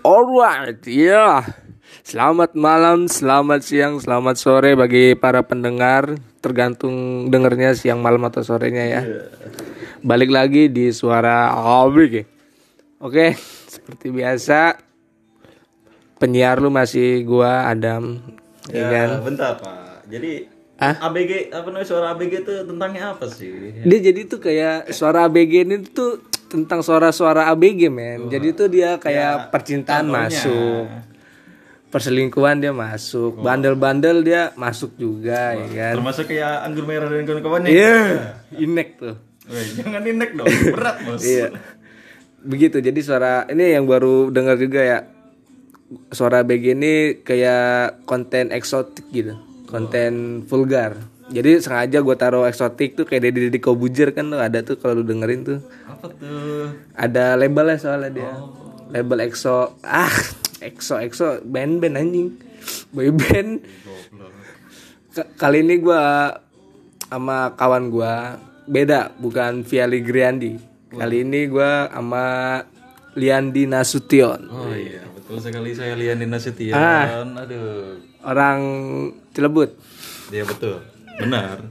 Alright, ya. Selamat malam, selamat siang, selamat sore bagi para pendengar. Tergantung dengernya siang, malam atau sorenya ya. Balik lagi di suara Abik. Oke, seperti biasa penyiar lu masih gua Adam. Ya, kan? Bentar Pak. Jadi Hah? ABG apa namanya suara ABG itu tentangnya apa sih? Dia jadi tuh kayak suara ABG ini tuh tentang suara-suara ABG men. Jadi tuh dia kayak percintaan masuk. Perselingkuhan dia masuk, bandel-bandel dia masuk juga ya kan. Termasuk kayak anggur merah dan kawan-kawannya. Iya, inek tuh. Weh, jangan inek dong, berat bos. Iya. Begitu. Jadi suara ini yang baru dengar juga ya. Suara ABG ini kayak konten eksotik gitu. Konten vulgar. Jadi sengaja gue taruh eksotik tuh kayak Deddy Deddy Kobujer kan tuh ada tuh kalau lu dengerin tuh. Apa tuh? Ada labelnya soalnya dia. Label EXO. Ah, EXO EXO band-band anjing. Boy band. K- kali ini gua sama kawan gua beda, bukan Viali Griandi. Kali ini gua sama Liandi Nasution. Oh iya, betul sekali saya Liani Nasution. Ah. Aduh. Orang Cilebut. Iya betul. Benar.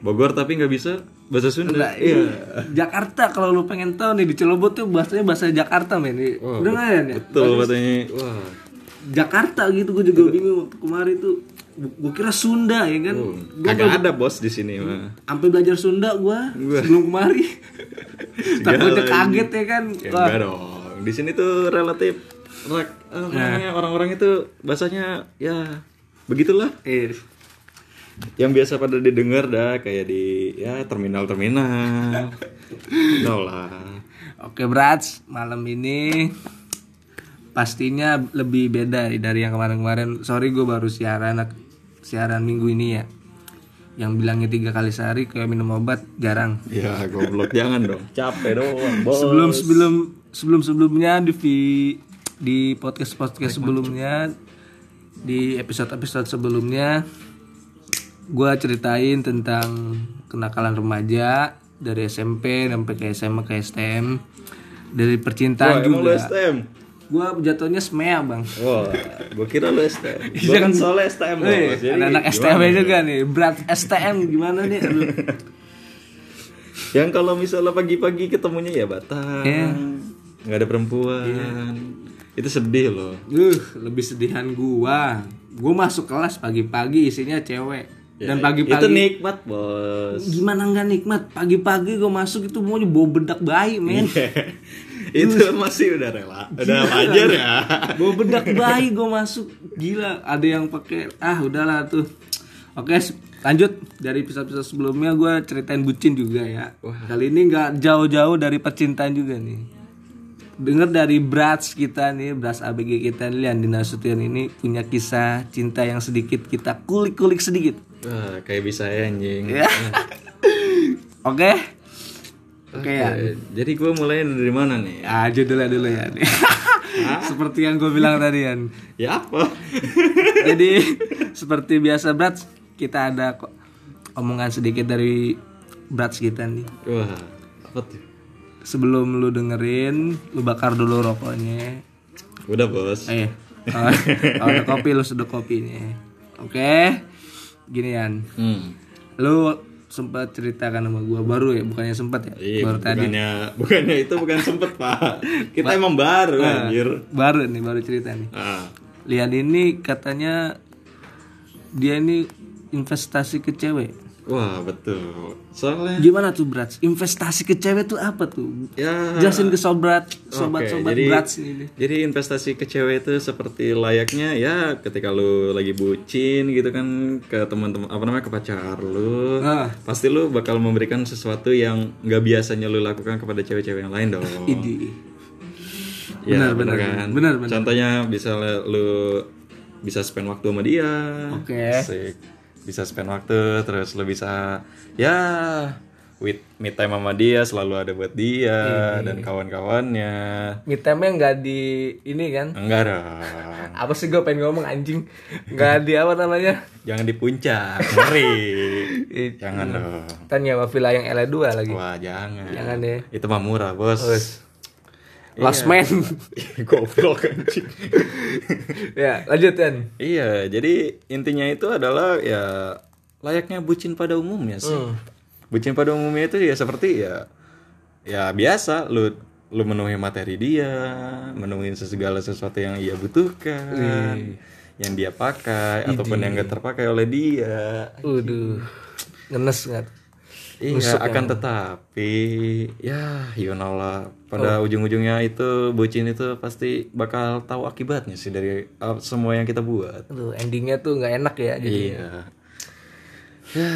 Bogor tapi nggak bisa bahasa Sunda. Iya. Jakarta kalau lu pengen tahu nih di Cilebut tuh bahasanya bahasa Jakarta men. Udah nggak ya? nih? Betul katanya. Wah. Jakarta gitu gue juga bingung waktu kemarin tuh gue kira Sunda ya kan gue Kagak ada bos di sini mah. sampai belajar Sunda gue sebelum kemari takutnya kaget ya kan Ya, Wah, enggak dong. Di sini tuh relatif apa namanya orang-orang itu bahasanya ya begitulah. eh, Yang biasa pada didengar dah kayak di ya terminal-terminal. no lah. oke Brats malam ini pastinya lebih beda dari yang kemarin-kemarin sorry gue baru siaran siaran minggu ini ya yang bilangnya tiga kali sehari kayak minum obat jarang Ya goblok jangan dong. Capek doang, bos. sebelum sebelum sebelum sebelumnya di di podcast podcast sebelumnya di episode episode sebelumnya gue ceritain tentang kenakalan remaja dari SMP sampai ke SMA ke STM dari Wah, percintaan lu juga STM? gue jatuhnya SMEA bang Wah, gua kira lu STM. Gua kan soalnya STM. Wih, Jadi ada anak? STM juga nih berat STM gimana nih Aduh. Yang kalau misalnya pagi-pagi ketemunya ya Batam. Iya. nggak ada perempuan. Itu sedih loh. Uh, lebih sedihan gua. Gua masuk kelas pagi-pagi isinya cewek. Dan Ya, pagi-pagi Itu nikmat, Bos. gimana nggak nikmat? Pagi-pagi gua masuk itu maunya bawa bedak bayi, men. itu masih udah rela. Udah wajar ya. bawa bedak bayi gua masuk. Gila, ada yang pakai ah udahlah tuh. Oke, lanjut dari episode-episode sebelumnya gua ceritain bucin juga ya. Kali ini nggak jauh-jauh dari percintaan juga nih. Dengar dari Brats kita nih, Brats ABG kita nih, Andi Nasution ini punya kisah cinta yang sedikit kita kulik-kulik sedikit. Wah, kayak bisa ya anjing. Ya. Oke. Oke ya. Jadi gue mulai dari mana nih? Ah, judulnya dulu ya. nih. seperti yang gue bilang tadi Yan. Ya apa? Jadi seperti biasa Brats, kita ada kok omongan sedikit dari Brats kita nih. Wah, apa tuh? Sebelum lu dengerin, lu bakar dulu rokoknya. Udah, Bos. Eh, kalau kalau ada kopi lu seduh kopinya. Oke. Gini Yan. Hmm. Lu sempat ceritakan sama gua baru ya, bukannya sempat ya? Iya, baru tadi. bukannya bukannya itu bukan sempet, Pak. Kita emang baru anjir. Baru nih, baru cerita nih. Ah. Lian ini katanya dia ini investasi ke cewek. Wah, betul. Soalnya Gimana tuh Brats? Investasi ke cewek tuh apa tuh? ya Jelasin ke sobat, Oke, sobat-sobat jadi, Brats ini. Jadi investasi ke cewek itu seperti layaknya ya ketika lu lagi bucin gitu kan ke teman-teman apa namanya ke pacar lu, Ah. pasti lu bakal memberikan sesuatu yang nggak biasanya lu lakukan kepada cewek-cewek yang lain dong. Idi. Ya, Benar, benar, kan. benar, benar. Contohnya bisa lu bisa spend waktu sama dia. Oke. Asik. Bisa spend waktu terus lu bisa ya with me time sama dia selalu ada buat dia dan kawan-kawannya. Me time-nya nggak di ini kan? Enggak dong. Apa sih gue pengen ngomong anjing? Nggak di apa namanya? Jangan di puncak, ngeri. Ih, Jangan dong. Kan nyewa villa yang L2 lagi. Wah, jangan. Jangan deh. Itu mah murah, Bos. Last man. Goblok anjing. ya, lanjut kan. Iya, jadi intinya itu adalah ya layaknya bucin pada umumnya sih. Hmm. Bucin pada umumnya itu ya seperti ya ya biasa lu lu memenuhi materi dia, memenuhi segala sesuatu yang ia butuhkan, yang dia pakai ataupun yang gak terpakai oleh dia. Waduh. Ngenes nggak? Iya, akan tetapi ya you know lah Oh. pada ujung-ujungnya itu bucin itu pasti bakal tahu akibatnya sih dari uh, semua yang kita buat. Aduh, endingnya tuh nggak enak ya. Jadi Iya. Ya,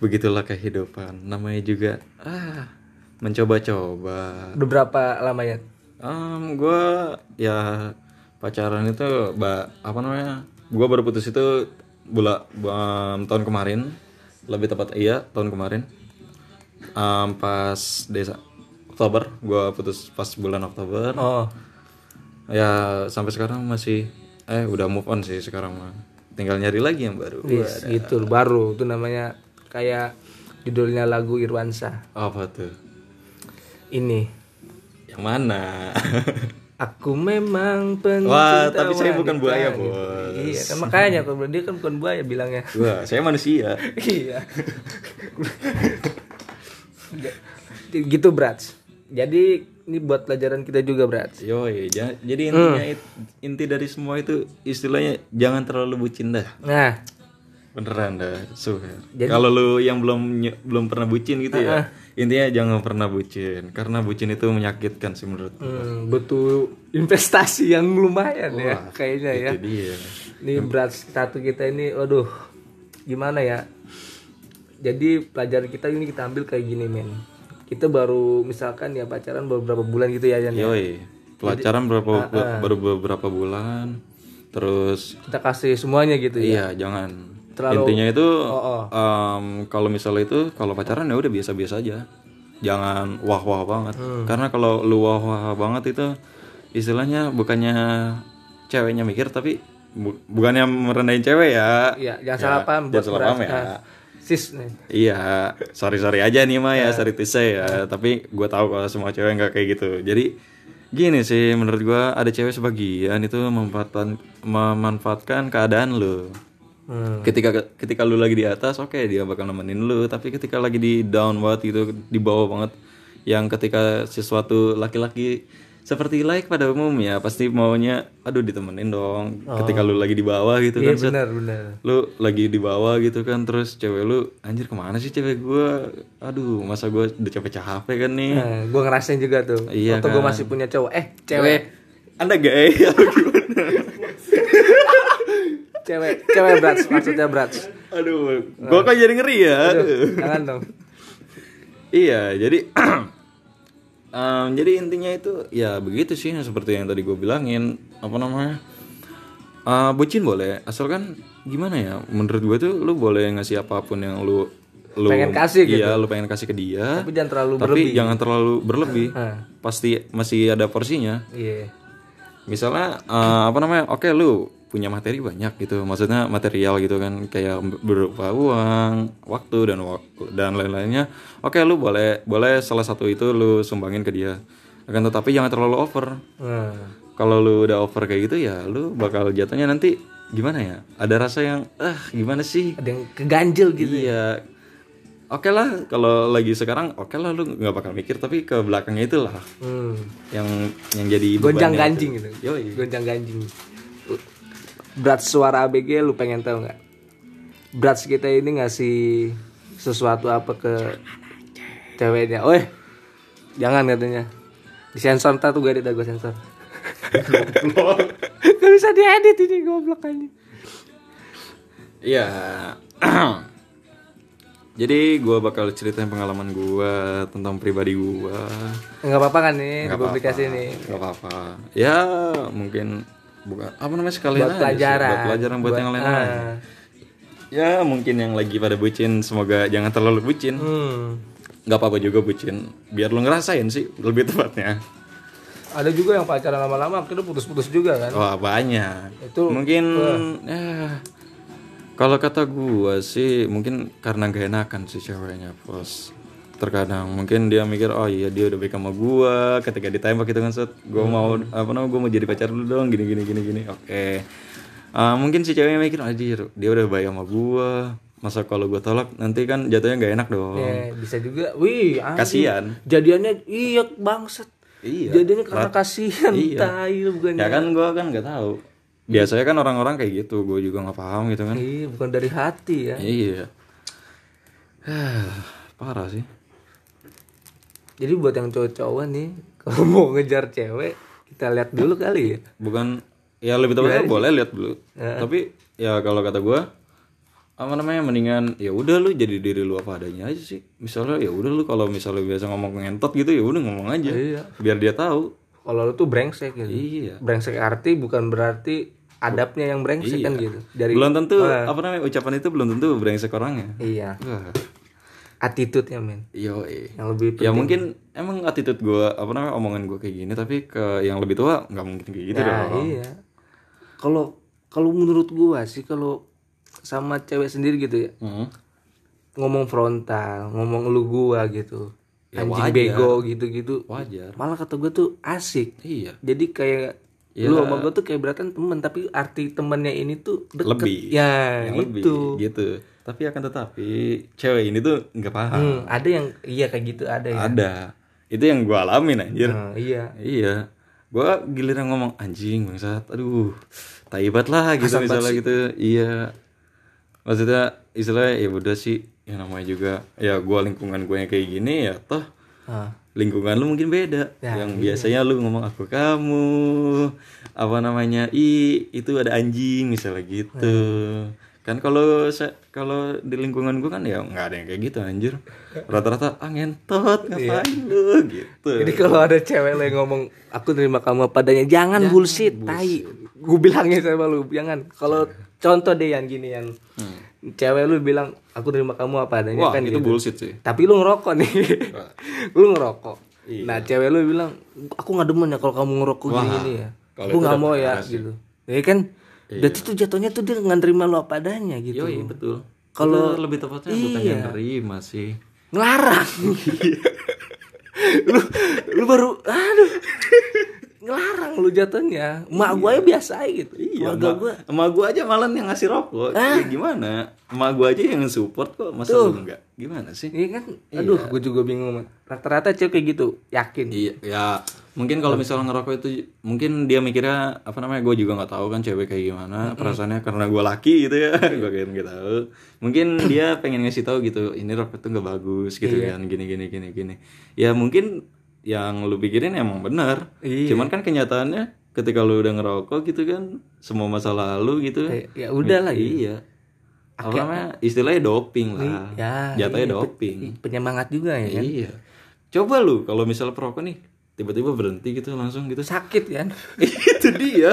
begitulah kehidupan. Namanya juga ah mencoba-coba. udah berapa lama ya? Um, gue ya pacaran itu ba, apa namanya? Gue baru putus itu bulan um, tahun kemarin, lebih tepat iya tahun kemarin. Um, pas desa Oktober, gue putus pas bulan Oktober. Oh, Ya sampai sekarang masih eh udah move on sih sekarang mah. Tinggal nyari lagi yang baru. wis, gitu baru. Itu namanya kayak judulnya lagu Irwansa. Apa tuh? Ini. Yang mana? Aku memang pencinta Wah, tapi saya bukan wanita. buaya, Gitu. Bos. Iya, kan makanya kalau dia kan bukan buaya bilangnya. Wah, saya manusia. iya. gitu, Brats. Jadi ini buat pelajaran kita juga, Brats. Yoi, ja- jadi intinya it- inti dari semua itu istilahnya jangan terlalu bucin dah. Nah, Beneran dah, swear. Kalau lu yang belum belum pernah bucin gitu ya, intinya jangan pernah bucin karena bucin itu menyakitkan sih menurut hmm, butuh investasi yang lumayan ya Wah, kayaknya ya. Dia. Ini Brats satu kita ini, aduh, gimana ya? Jadi pelajaran kita ini kita ambil kayak gini, men. Kita baru misalkan ya pacaran beberapa bulan gitu ya, Jan. ya. Yoi, pelajaran berapa ah, bu- baru beberapa bulan, terus Kita kasih semuanya gitu ya. Iya, jangan. Terlalu- Intinya itu Oh, oh. em, kalau misalnya itu kalau pacaran ya udah biasa-biasa aja. Jangan wah-wah banget. Hmm. Karena kalau lu wah-wah banget itu istilahnya bukannya ceweknya mikir tapi bu- bukannya merendahin cewek ya. Iya, jangan salah paham Jangan salah paham ya. Sis nih. Iya, sorry sorry aja nih mah Iya. ya, sorry to say ya. Tapi gue tahu kalau semua cewek nggak kayak gitu. Jadi gini sih, menurut gue ada cewek sebagian itu memanfaatkan memanfaatkan keadaan lu. Hmm. Ketika ketika lu lagi di atas, oke dia bakal nemenin lu. Tapi ketika lagi di down banget gitu, di bawah banget, yang ketika sesuatu laki-laki seperti like pada umumnya pasti maunya, aduh ditemenin dong. Ketika lu lagi di bawah gitu Iya kan, set benar benar. lu lagi di bawah gitu kan terus cewek lu anjir ke mana sih cewek gua aduh masa gua udah capek-capek kan nih Nah, gue ngerasain juga tuh. Iya Waktu gue kan. masih punya cowok, eh cewek, anda gay atau gimana cewek, cewek brats, maksudnya brats. aduh gua kan jadi ngeri ya Aduh, jangan dong. iya jadi em, jadi intinya itu ya begitu sih seperti yang tadi gue bilangin apa namanya Eh, bucin boleh asalkan gimana ya menurut gue tuh lu boleh ngasih apa pun yang lu lu Pengen kasih gitu. iya lu pengen kasih ke dia Tapi jangan terlalu tapi berlebih. jangan terlalu berlebih pasti masih ada porsinya Iya. misalnya eh, apa namanya oke lu punya materi banyak gitu maksudnya material gitu kan kayak berupa uang waktu dan wak- dan lain-lainnya oke lu boleh boleh salah satu itu lu sumbangin ke dia akan tetapi jangan terlalu over Nah, kalau lu udah over kayak gitu ya lu bakal jatuhnya nanti gimana ya ada rasa yang ah gimana sih ada yang keganjel gitu. iya oke lah kalau lagi sekarang oke lah lu nggak bakal mikir tapi ke belakangnya itulah Hmm. yang yang jadi Gonjang ganjing itu. gitu. Yoi. Gonjang ganjing. Brats suara ABG lu pengen tahu nggak? Brats kita ini ngasih sesuatu apa ke ceweknya? Oh, jangan katanya. Disensor ntar tuh gak ada gue sensor. Gak bisa diedit ini goblok aja. Iya. Jadi gua bakal ceritain pengalaman gua tentang pribadi gua. Nggak apa-apa kan nih Nggak di publikasi apa-apa, ini. nggak apa-apa. Ya mungkin bukan apa namanya sekalian Buat aja sih, pelajaran. buat pelajaran buat, yang lain ah. Ya mungkin yang lagi pada bucin semoga jangan terlalu bucin. Hmm. Nggak apa-apa juga bucin. Biar lu ngerasain sih lebih tepatnya. Ada juga yang pacaran lama-lama akhirnya putus-putus juga kan. Wah banyak. Itu mungkin ya kalau kata gua sih mungkin karena gak enakan sih ceweknya bos terkadang. Mungkin dia mikir oh iya dia udah baik sama gua. Ketika ditembak gitu kan set gua mau apa namanya gua mau jadi pacar dulu dong gini gini gini gini. Oke. Ah, mungkin si ceweknya mikir anjir dia udah baik sama gua. Masa kalau gua tolak nanti kan jatuhnya nggak enak dong. Ya, bisa juga. Wih, kasihan. Jadiannya iya bangsat. iya. Jadinya karena kasihan. Iya. tai bukan. ya kan gua kan nggak tahu. Biasanya kan orang-orang kayak gitu gua juga nggak paham gitu kan. Iya, bukan dari hati ya. iya. Parah sih Jadi buat yang cowok-cowok nih, kalau mau ngejar cewek, kita lihat dulu kali ya. bukan ya lebih tepatnya boleh lihat dulu. Tapi ya kalau kata gua apa namanya mendingan ya udah lu jadi diri lu apa adanya aja sih. Misalnya ya udah lu kalau misalnya biasa ngomong ngentot gitu ya udah ngomong aja. Iya. biar dia tahu. Kalau lu tuh brengsek gitu. iya. Brengsek arti bukan berarti adabnya yang brengsek kan gitu. Dari belum tentu apa namanya ucapan itu belum tentu brengsek orangnya. Iya, wah attitude-nya men. yo Yang lebih ya mungkin emang attitude gua apa namanya omongan gua kayak gini tapi ke yang lebih tua nggak mungkin kayak gitu Nah, dong iya. Kalau kalau menurut gua sih kalau sama cewek sendiri gitu ya, Hmm. ngomong frontal, ngomong lu gua gitu. Ya, Anjing wajar. bego gitu-gitu. wajar Malah kata gua tuh asik. iya Jadi kayak Ya. lu sama gua tuh kayak beratan temen tapi arti temennya ini tuh deket. Lebih. Ya, yang lebih gitu. Tapi akan tetapi cewek ini tuh nggak paham. Hmm, ada yang iya kayak gitu ada ya. ada. Itu yang gua alamin anjir. Nah, iya. iya. Gua giliran ngomong anjing bangsat aduh taibat lah gitu misalnya gitu. Iya. Maksudnya istilahnya ya udah sih yang namanya juga ya gua lingkungan gue yang kayak gini ya toh Ah. lingkungan lu mungkin beda. Ya, yang biasanya lu ngomong aku kamu apa namanya i itu ada anjing misalnya gitu kan kalau sa- kalau di lingkungan gua kan ya nggak ada yang kayak gitu anjir rata-rata ah ngentot ngapain lu gitu Jadi kalau ada cewek lo yang ngomong aku terima kamu apa adanya, jangan, bullshit, tai. Gue bilangnya sama lu, jangan. Kalau contoh deh yang gini yang cewek lu bilang aku terima kamu apa adanya wah kan itu gitu. bullshit sih Tapi lu ngerokok nih. lu ngerokok. Iya. Nah, cewek lu bilang, aku nggak demen ya kalau kamu ngerokok gini-gini ya. kalau Aku nggak mau ya gitu. Ya kan? Berarti tuh jatuhnya tuh dia nggak terima lu apa adanya gitu. Yoi, betul. Kalau- lebih tepatnya bukan Iya. yang nerima sih. Ngelarang. Lu lu baru aduh ngelarang lu jatuhnya. Mak gue ya biasa aja gitu. Iya, emak, gue emak gua aja malah yang ngasih rokok. Ah. Ya gimana? Emak gua aja yang support kok, masa lu enggak? Gimana sih? iya kan? Aduh gue juga bingung Mat. rata-rata cewek kayak gitu yakin. Iya, ya mungkin kalau misalnya ngerokok itu mungkin dia mikirnya apa namanya gue juga nggak tahu kan cewek kayak gimana perasaannya karena gue laki gitu ya. Gue kayak nggak tahu. Mungkin dia pengen ngasih tahu gitu ini rokok tuh nggak bagus gitu kan gini gini gini gini. Ya mungkin yang lu pikirin emang benar Iya. cuman kan kenyataannya ketika lu udah ngerokok gitu kan semua masa lalu gitu Ya- ya udah lah gitu. iya apa namanya istilahnya doping lah ya jatuhnya iya, doping pe- penyemangat juga ya kan Iya. Coba lu kalau misalnya perokok nih tiba-tiba berhenti gitu langsung gitu. sakit kan itu dia.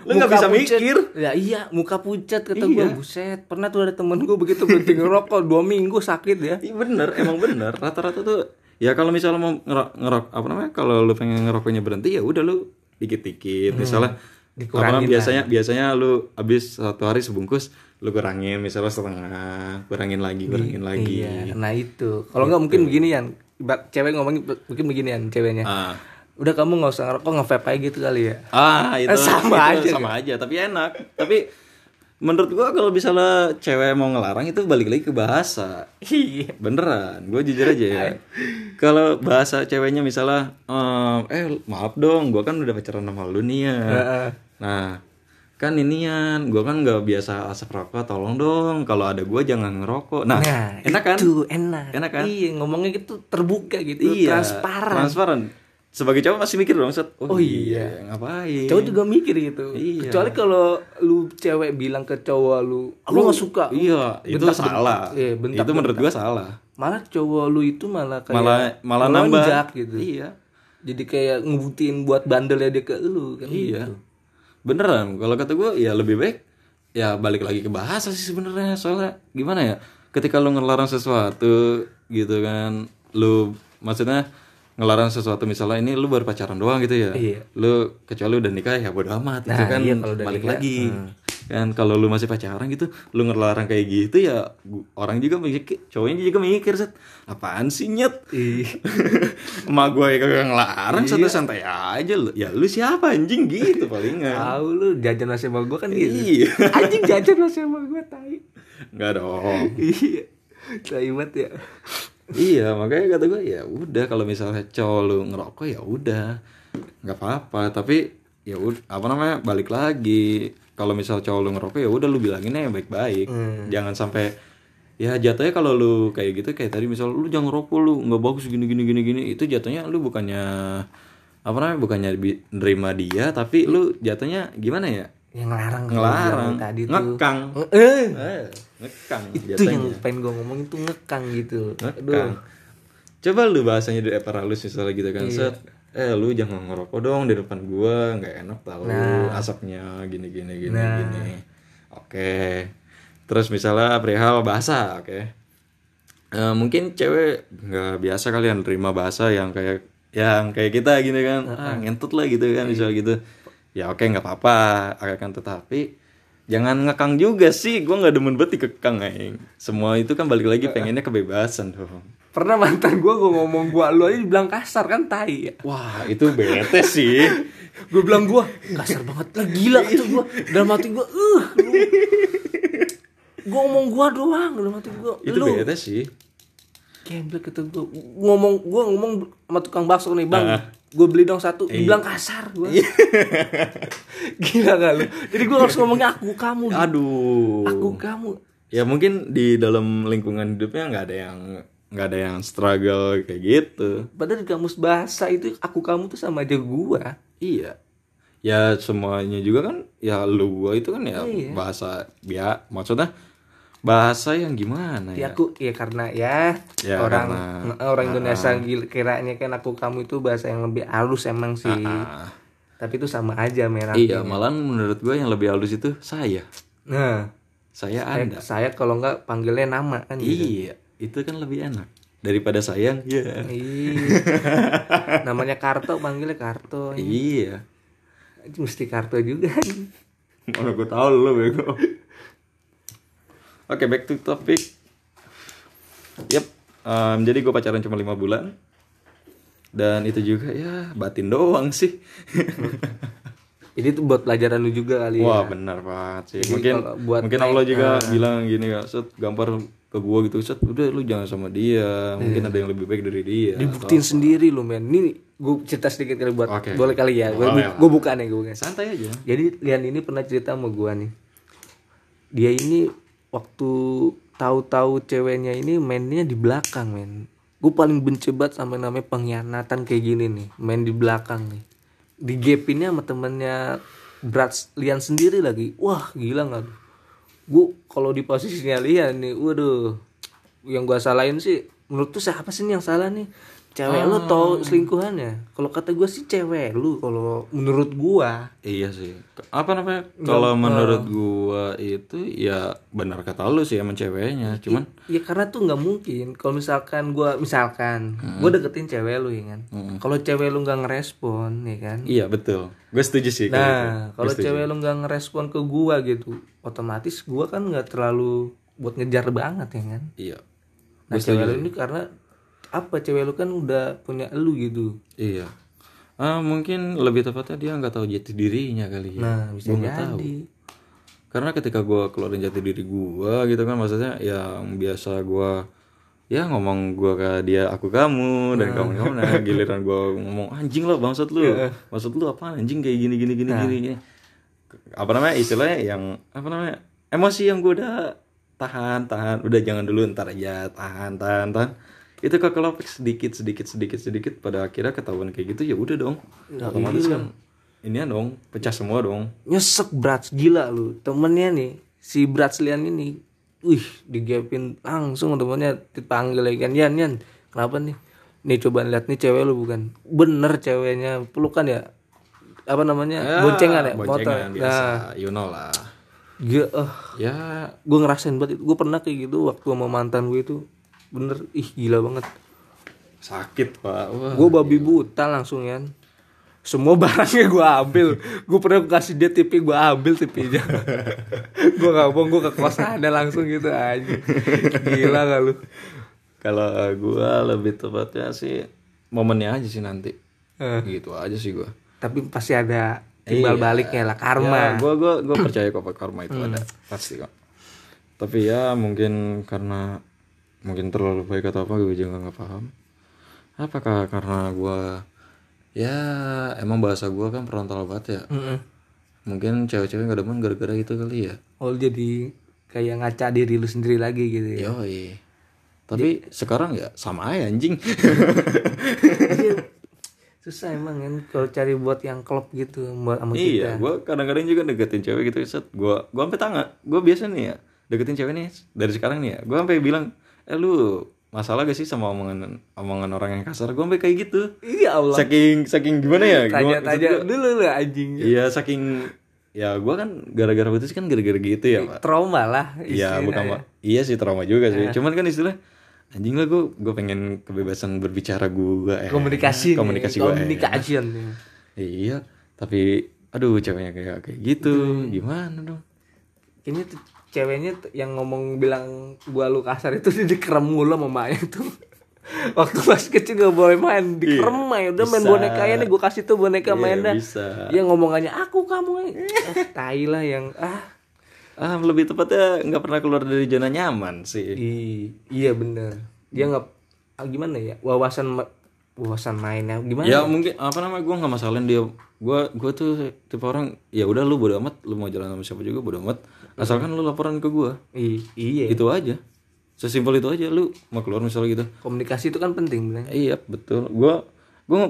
lu nggak bisa pucet. mikir. ya iya muka pucat kata Iya. gue buset pernah tuh ada temen gue begitu berhenti ngerokok dua minggu sakit ya Iya bener, emang bener. Rata-rata tuh ya kalau misalnya mau ngerok, ngerok apa namanya kalau lu pengen ngerokoknya berhenti ya udah lu dikit-dikit. Misalnya apa Dikurangin namanya, biasanya biasanya lu habis satu hari sebungkus lu kurangin misalnya setengah kurangin lagi kurangin lagi Iya, nah itu. Kalau nggak mungkin begini ya. Cewek ngomongin mungkin begini ya ceweknya. ah Udah kamu nggak usah ngerokok nge-vape aja gitu kali ya. Ah itu Sama itu aja, sama aja tapi enak. Tapi menurut gua kalau misalnya cewek mau ngelarang itu balik lagi ke bahasa. Iya. Beneran, gue jujur aja ya. Kalau bahasa ceweknya misalnya, ehm, eh maaf dong, gua kan udah pacaran sama lu nih ya. Nah, kan inian, gua kan nggak biasa asap rokok, tolong dong. Kalau ada gua jangan ngerokok. Nah, Nah, enak kan? Itu enak. Enak kan? Iya, ngomongnya gitu terbuka gitu, Iya, transparan. Transparan. Sebagai cowok pasti mikir dong, set. Oh Oh, iya. ngapain? Cowok juga mikir gitu. Iya. Kecuali kalau lu cewek bilang ke cowok lu, lu nggak suka. Iya, itu Bentak- salah. Iya, bentak- itu menurut gua salah. Malah cowok lu itu malah kayak Malah malah nambah. gitu. Iya. Jadi kayak ngebuktiin buat bandelnya dia ke lu kan. Iya. gitu. Beneran, kalau kata gua ya lebih baik ya balik lagi ke bahasa sih sebenarnya. Soalnya gimana ya? Ketika lu ngelarang sesuatu gitu kan, lu maksudnya ngelarang sesuatu misalnya ini lu baru pacaran doang gitu ya. Iya. Lu kecuali udah nikah ya bodo amat gitu Nah, kan. iya, kalau udah balik nikah, lagi. hmm. kan kalau lu masih pacaran gitu lu ngelarang kayak gitu ya orang juga mikir cowoknya juga mikir set apaan sih nyet? Emak gue ya kagak ngelarang santai santai aja lu. Ya lu siapa anjing? Gitu palingan. Tahu lu jajan nasi sama gue kan gitu. Iya. Anjing jajan nasi sama gue tai. Nggak dong. Iya. Tai banget ya iya makanya kata gue ya udah kalau misalnya cowok lu ngerokok ya udah. Nggak apa-apa tapi ya udah apa namanya balik lagi. Kalau misal cowok lu ngerokok ya udah lu bilanginnya yang baik-baik. Jangan sampai ya jatuhnya kalau lu kayak gitu kayak tadi misal lu jangan ngerokok lu nggak bagus gini gini gini gini. Itu jatuhnya lu bukannya apa namanya bukannya nerima dia tapi lu jatuhnya gimana ya yang ngelarang kalau ngelarang. tadi tuh. Ngekang. Eh. Eh, ngekang itu yang pengen gue ngomong itu ngekang gitu. Ngekang. Coba lu bahasanya di epar halus misalnya gitu kan Iya. set. Eh lu jangan ngerokok dong di depan gua nggak enak tau. Nah. asapnya gini gini gini gini. Oke. Terus misalnya perihal bahasa, oke. Eh, mungkin cewek nggak biasa kalian terima bahasa yang kayak yang kayak kita gini kan. Ah, ngentut lah gitu kan misalnya gitu ya oke nggak apa-apa akan tetapi jangan ngekang juga sih gua nggak demen banget dikekang aing. Semua itu kan balik lagi pengennya kebebasan dong pernah mantan gue gue ngomong gue lu aja dibilang kasar kan tai. Ya wah itu bete sih. Gue bilang gue kasar banget lah gila itu gue dalam hati gue uh. Gue ngomong gue doang dalam hati gue itu lu. bete sih. Kemblek kata gue ngomong gue ngomong sama tukang bakso nih bang Ah. Gue beli dong satu. Dibilang kasar gue gila gak lu? Jadi gue harus ngomongnya aku kamu aduh. Aku kamu. Ya mungkin di dalam lingkungan hidupnya nggak ada yang nggak ada yang struggle kayak gitu. Padahal di kamus bahasa itu aku kamu tuh sama aja gua. Iya. Ya semuanya juga kan ya lu gua itu kan ya Iya. bahasa ya maksudnya bahasa yang gimana ya ya? aku ya karena ya, Ya, orang karena- orang Indonesia gil- kiranya kan aku kamu itu bahasa yang lebih halus emang sih. Ah, tapi itu sama aja merah iya malahan menurut gua yang lebih halus itu saya. Nah saya saya, anda saya kalau nggak panggilnya nama kan gitu. iya itu kan lebih enak. Daripada sayang ya Iya. namanya Karto panggilnya Karto iya. Mesti Karto juga. Mana gue tahu lu bego. Oke, back to topic. Yep. em, jadi gue pacaran cuma lima bulan. Dan itu juga ya batin doang sih. ini tuh buat pelajaran lu juga kali Wah ya benar banget sih. Jadi Mungkin buat mungkin Allah juga ah. bilang gini ya, set gampar ke gua gitu, set udah lu jangan sama dia. Mungkin Iya. ada yang lebih baik dari dia. dibuktiin sendiri lu men ini gue cerita sedikit kali buat Oke. boleh kali ya gue Boleh lah. gue buka nih gue Santai aja. Jadi Lian ini pernah cerita sama gua nih. Dia ini waktu tahu-tahu ceweknya ini mainnya di belakang, men. Gue paling benci banget sama namanya pengkhianatan kayak gini nih, main di belakang nih. Digepinnya sama temennya Brats Lian sendiri lagi. Wah, gila nggak? Gue kalau di posisinya Lian nih, waduh. Yang gua salahin sih, menurut tuh siapa sih yang salah nih? Cewek lu tau selingkuhannya. Kalau kata gua sih cewek lu kalau menurut gua. Iya sih. Apa namanya? Kalau menurut gua itu ya benar kata lu sih emang ceweknya. Cuman Ya karena tuh nggak mungkin kalau misalkan gua misalkan gua deketin cewek lu ya kan. Kalau cewek lu nggak ngerespon ya kan. iya betul. Gue setuju sih. Nah, kalau cewek lu nggak ngerespon ke gua gitu, otomatis gua kan nggak terlalu buat ngejar banget ya kan. Iya. Nah, cewek lu ini karena apa cewek lu kan udah punya lu gitu. Iya. Ah, mungkin lebih tepatnya dia nggak tahu jati dirinya kali ya. Nah, bisa Gua nggak tahu. Karena ketika gua keluarin jati diri gua gitu kan maksudnya yang biasa gua ya ngomong gua ke dia aku kamu dan kamu kamu nah giliran gua ngomong anjing lo bangsat lu maksud lu apa anjing kayak gini gini gini gini gini apa namanya istilahnya yang apa namanya emosi yang gua udah tahan tahan udah jangan dulu ntar aja tahan tahan tahan itu kekelopek sedikit sedikit sedikit sedikit. Pada akhirnya ketahuan kayak gitu ya udah dong. Otomatis kan ini dong pecah semua dong. Nyesek Brats gila lu. Temennya nih si Brats Lian ini wih digepin langsung temennya dipanggil lagi kan Yan Yan kenapa nih? Nih coba lihat nih cewek lu bukan? Bener ceweknya pelukan ya? Apa namanya? Boncengan ya? motor. boncengan biasa nah. you know lah. Gue eh. Ya. Gue ngerasain banget gue pernah kayak gitu waktu sama mantan gue itu bener. Ih gila banget. Sakit pak. Wah. Gue babi buta langsung ya semua barangnya gue ambil. Gue pernah kasih dia TV gue ambil TV-nya gue gak bohong gue ke kosannya langsung gitu aja gila gak lu? Kalau gue lebih tepatnya sih momennya aja sih nanti. Eh, Gitu aja sih gue. tapi pasti ada timbal baliknya lah karma. Gue gue gue percaya kok karma itu ada. Pasti kok. Tapi ya mungkin karena mungkin terlalu baik atau apa gue juga nggak paham. Apakah karena gue ya emang bahasa gue kan frontal banget ya. Mm-mm. Mungkin cewek-cewek gak demen gara-gara itu kali ya. oh jadi kayak ngaca diri lu sendiri lagi gitu ya Yoi. Tapi sekarang ya sama aja anjing. Iya. susah emang kan kalau cari buat yang klop gitu buat sama kita iya, gue kadang-kadang juga deketin cewek gitu set. Gue gue sampai tanya, gue biasa nih ya deketin cewek nih dari sekarang nih ya. Gue sampai bilang, eh lu masalah gak sih sama omongan omongan orang yang kasar? Gue sampai kayak gitu. iya Allah Saking saking gimana ya? Gua- maksud gua- dulu lu anjing Iya saking ya gue kan gara-gara putus kan gara-gara gitu ya pak. trauma lah Iya bukan Pak. Iya sih trauma juga sih. Cuman kan istilah anjing lah gue gue pengen kebebasan berbicara gue eh. komunikasi komunikasi gue communication nih. iya tapi aduh ceweknya kayak kayak gitu gimana dong Kayaknya ceweknya yang ngomong bilang gua lu kasar itu dia dikerem mulu sama maknya tuh. Waktu masih kecil gak boleh main, dikerem aja udah main Iya, boneka ya nih gua kasih tuh boneka Iya, main dah. bisa. Dia ngomongannya aku kamu eh, tai lah yang ah ah lebih tepatnya nggak pernah keluar dari zona nyaman sih i- iya bener. Dia nggak ah, gimana ya wawasan wawasan mainnya gimana? ya mungkin apa namanya gue nggak masalahin dia gue gue tuh tipe orang ya udah lu bodo amat lu mau jalan sama siapa juga bodo amat asalkan lu laporan ke gue iya. itu aja sesimpel itu aja lu mau keluar misalnya gitu Komunikasi itu kan penting bilang. iya betul gue gue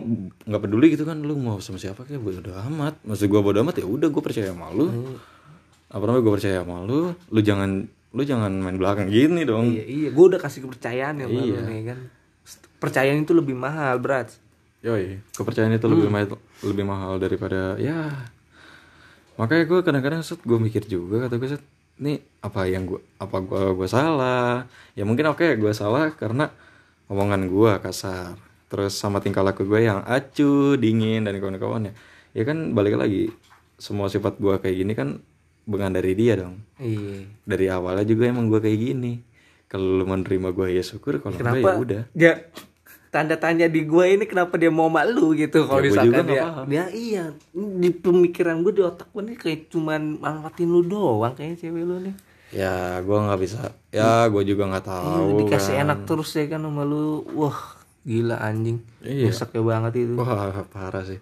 nggak peduli gitu kan lu mau sama siapa kayak bodo amat maksud gue bodo amat ya udah gue percaya sama lu apa namanya gue percaya sama lu lu jangan lu jangan main belakang gini dong Iya, iya. Gue udah kasih kepercayaan ya Iya. nih kan. Percayaan itu lebih mahal, berat. Yoi, kepercayaan itu lebih mahal lebih mahal daripada ya. Makanya gue kadang-kadang set gue mikir juga kata gue set, nih apa yang gue apa gue gue salah? Ya mungkin oke gue salah karena omongan gue kasar. Terus sama tingkah laku gue yang acuh, dingin dan kawan-kawannya. Ya kan balik lagi semua sifat gue kayak gini kan bukan dari dia dong. Iya. Dari awalnya juga emang gue kayak gini. Kalau lu menerima gue ya syukur, kalau enggak ya Kenapa? udah. Dia tanda tanya di gue ini kenapa dia mau malu gitu kalau Ya, misalkan dia, dia iya di pemikiran gue di otak gue nih kayak cuman manfaatin lu doang kayaknya cewek lu nih Ya gue nggak bisa. Ya gue juga nggak tahu. Iya, dikasih kan. enak terus ya kan sama lu wah gila anjing Iya. Nyesek ya banget itu Wah parah sih.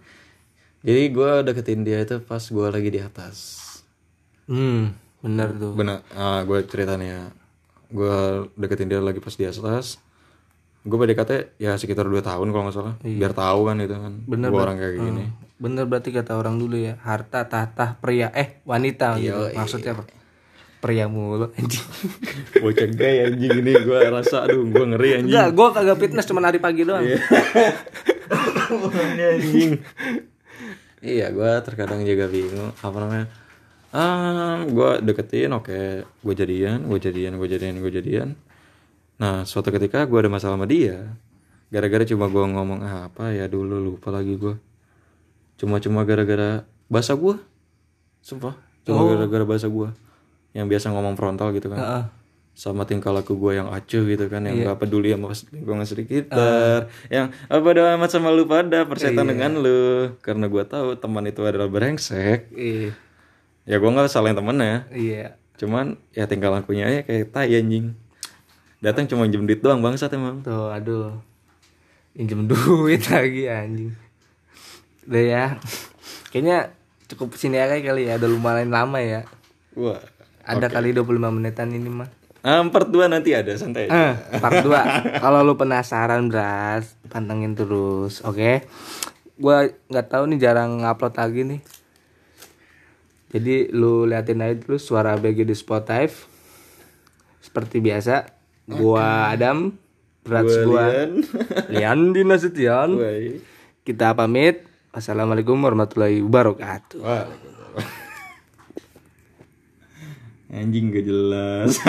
Jadi gue deketin dia itu pas gue lagi di atas. hmm bener tuh Benar. Ah gue ceritanya. Gue deketin dia lagi pas di atas. Gue PDKT ya sekitar 2 tahun kalau nggak salah. Biar tahu kan itu kan. Iya. Bener, Gue orang kayak gini. bener berarti kata orang dulu ya harta tahta pria eh wanita gitu. Iya, maksudnya apa pria mulu anjing Bocah gay anjing ini gue rasa aduh gue ngeri anjing. enggak gue kagak fitness cuma hari pagi doang Iya. anjing. iya, gue terkadang juga bingung apa namanya. Ah, gue deketin, oke, gue jadian, gue jadian, gue jadian, gue jadian. Nah, suatu ketika gue ada masalah sama dia, gara-gara cuma gue ngomong "Ah, apa ya dulu lupa lagi gue. Cuma-cuma gara-gara bahasa gue, sumpah, cuma gara-gara bahasa gue, yang biasa ngomong frontal gitu kan. Heeh. sama tingkah laku gue yang acuh gitu kan yang gak peduli sama lingkungan sekitar. Yang apa doa amat sama lu pada persetan dengan lu. Karena gue tahu teman itu adalah brengsek. Iya ya gue nggak salahin temennya. Iya. Cuman ya tingkah lakunya aja kayak tai anjing. Datang cuma jem duit doang bangsat emang. Tuh aduh. Pinjem duit lagi anjing. Udah ya. Kayaknya cukup sini aja kali ya udah lumayan lama ya. Wah ada kali 25 menitan ini mah. Ah, part 2 nanti ada santai. Eh, part 2. Kalau lu penasaran, Bras, pantengin terus, oke? Gua nggak tahu nih jarang ngupload lagi nih. Jadi lu liatin aja terus suara BG di Spotify. Seperti biasa, gua Adam, Brats Gua Lian. Lian Dinasution. Wah, Kita pamit. Wassalamualaikum warahmatullahi wabarakatuh. anjing gak jelas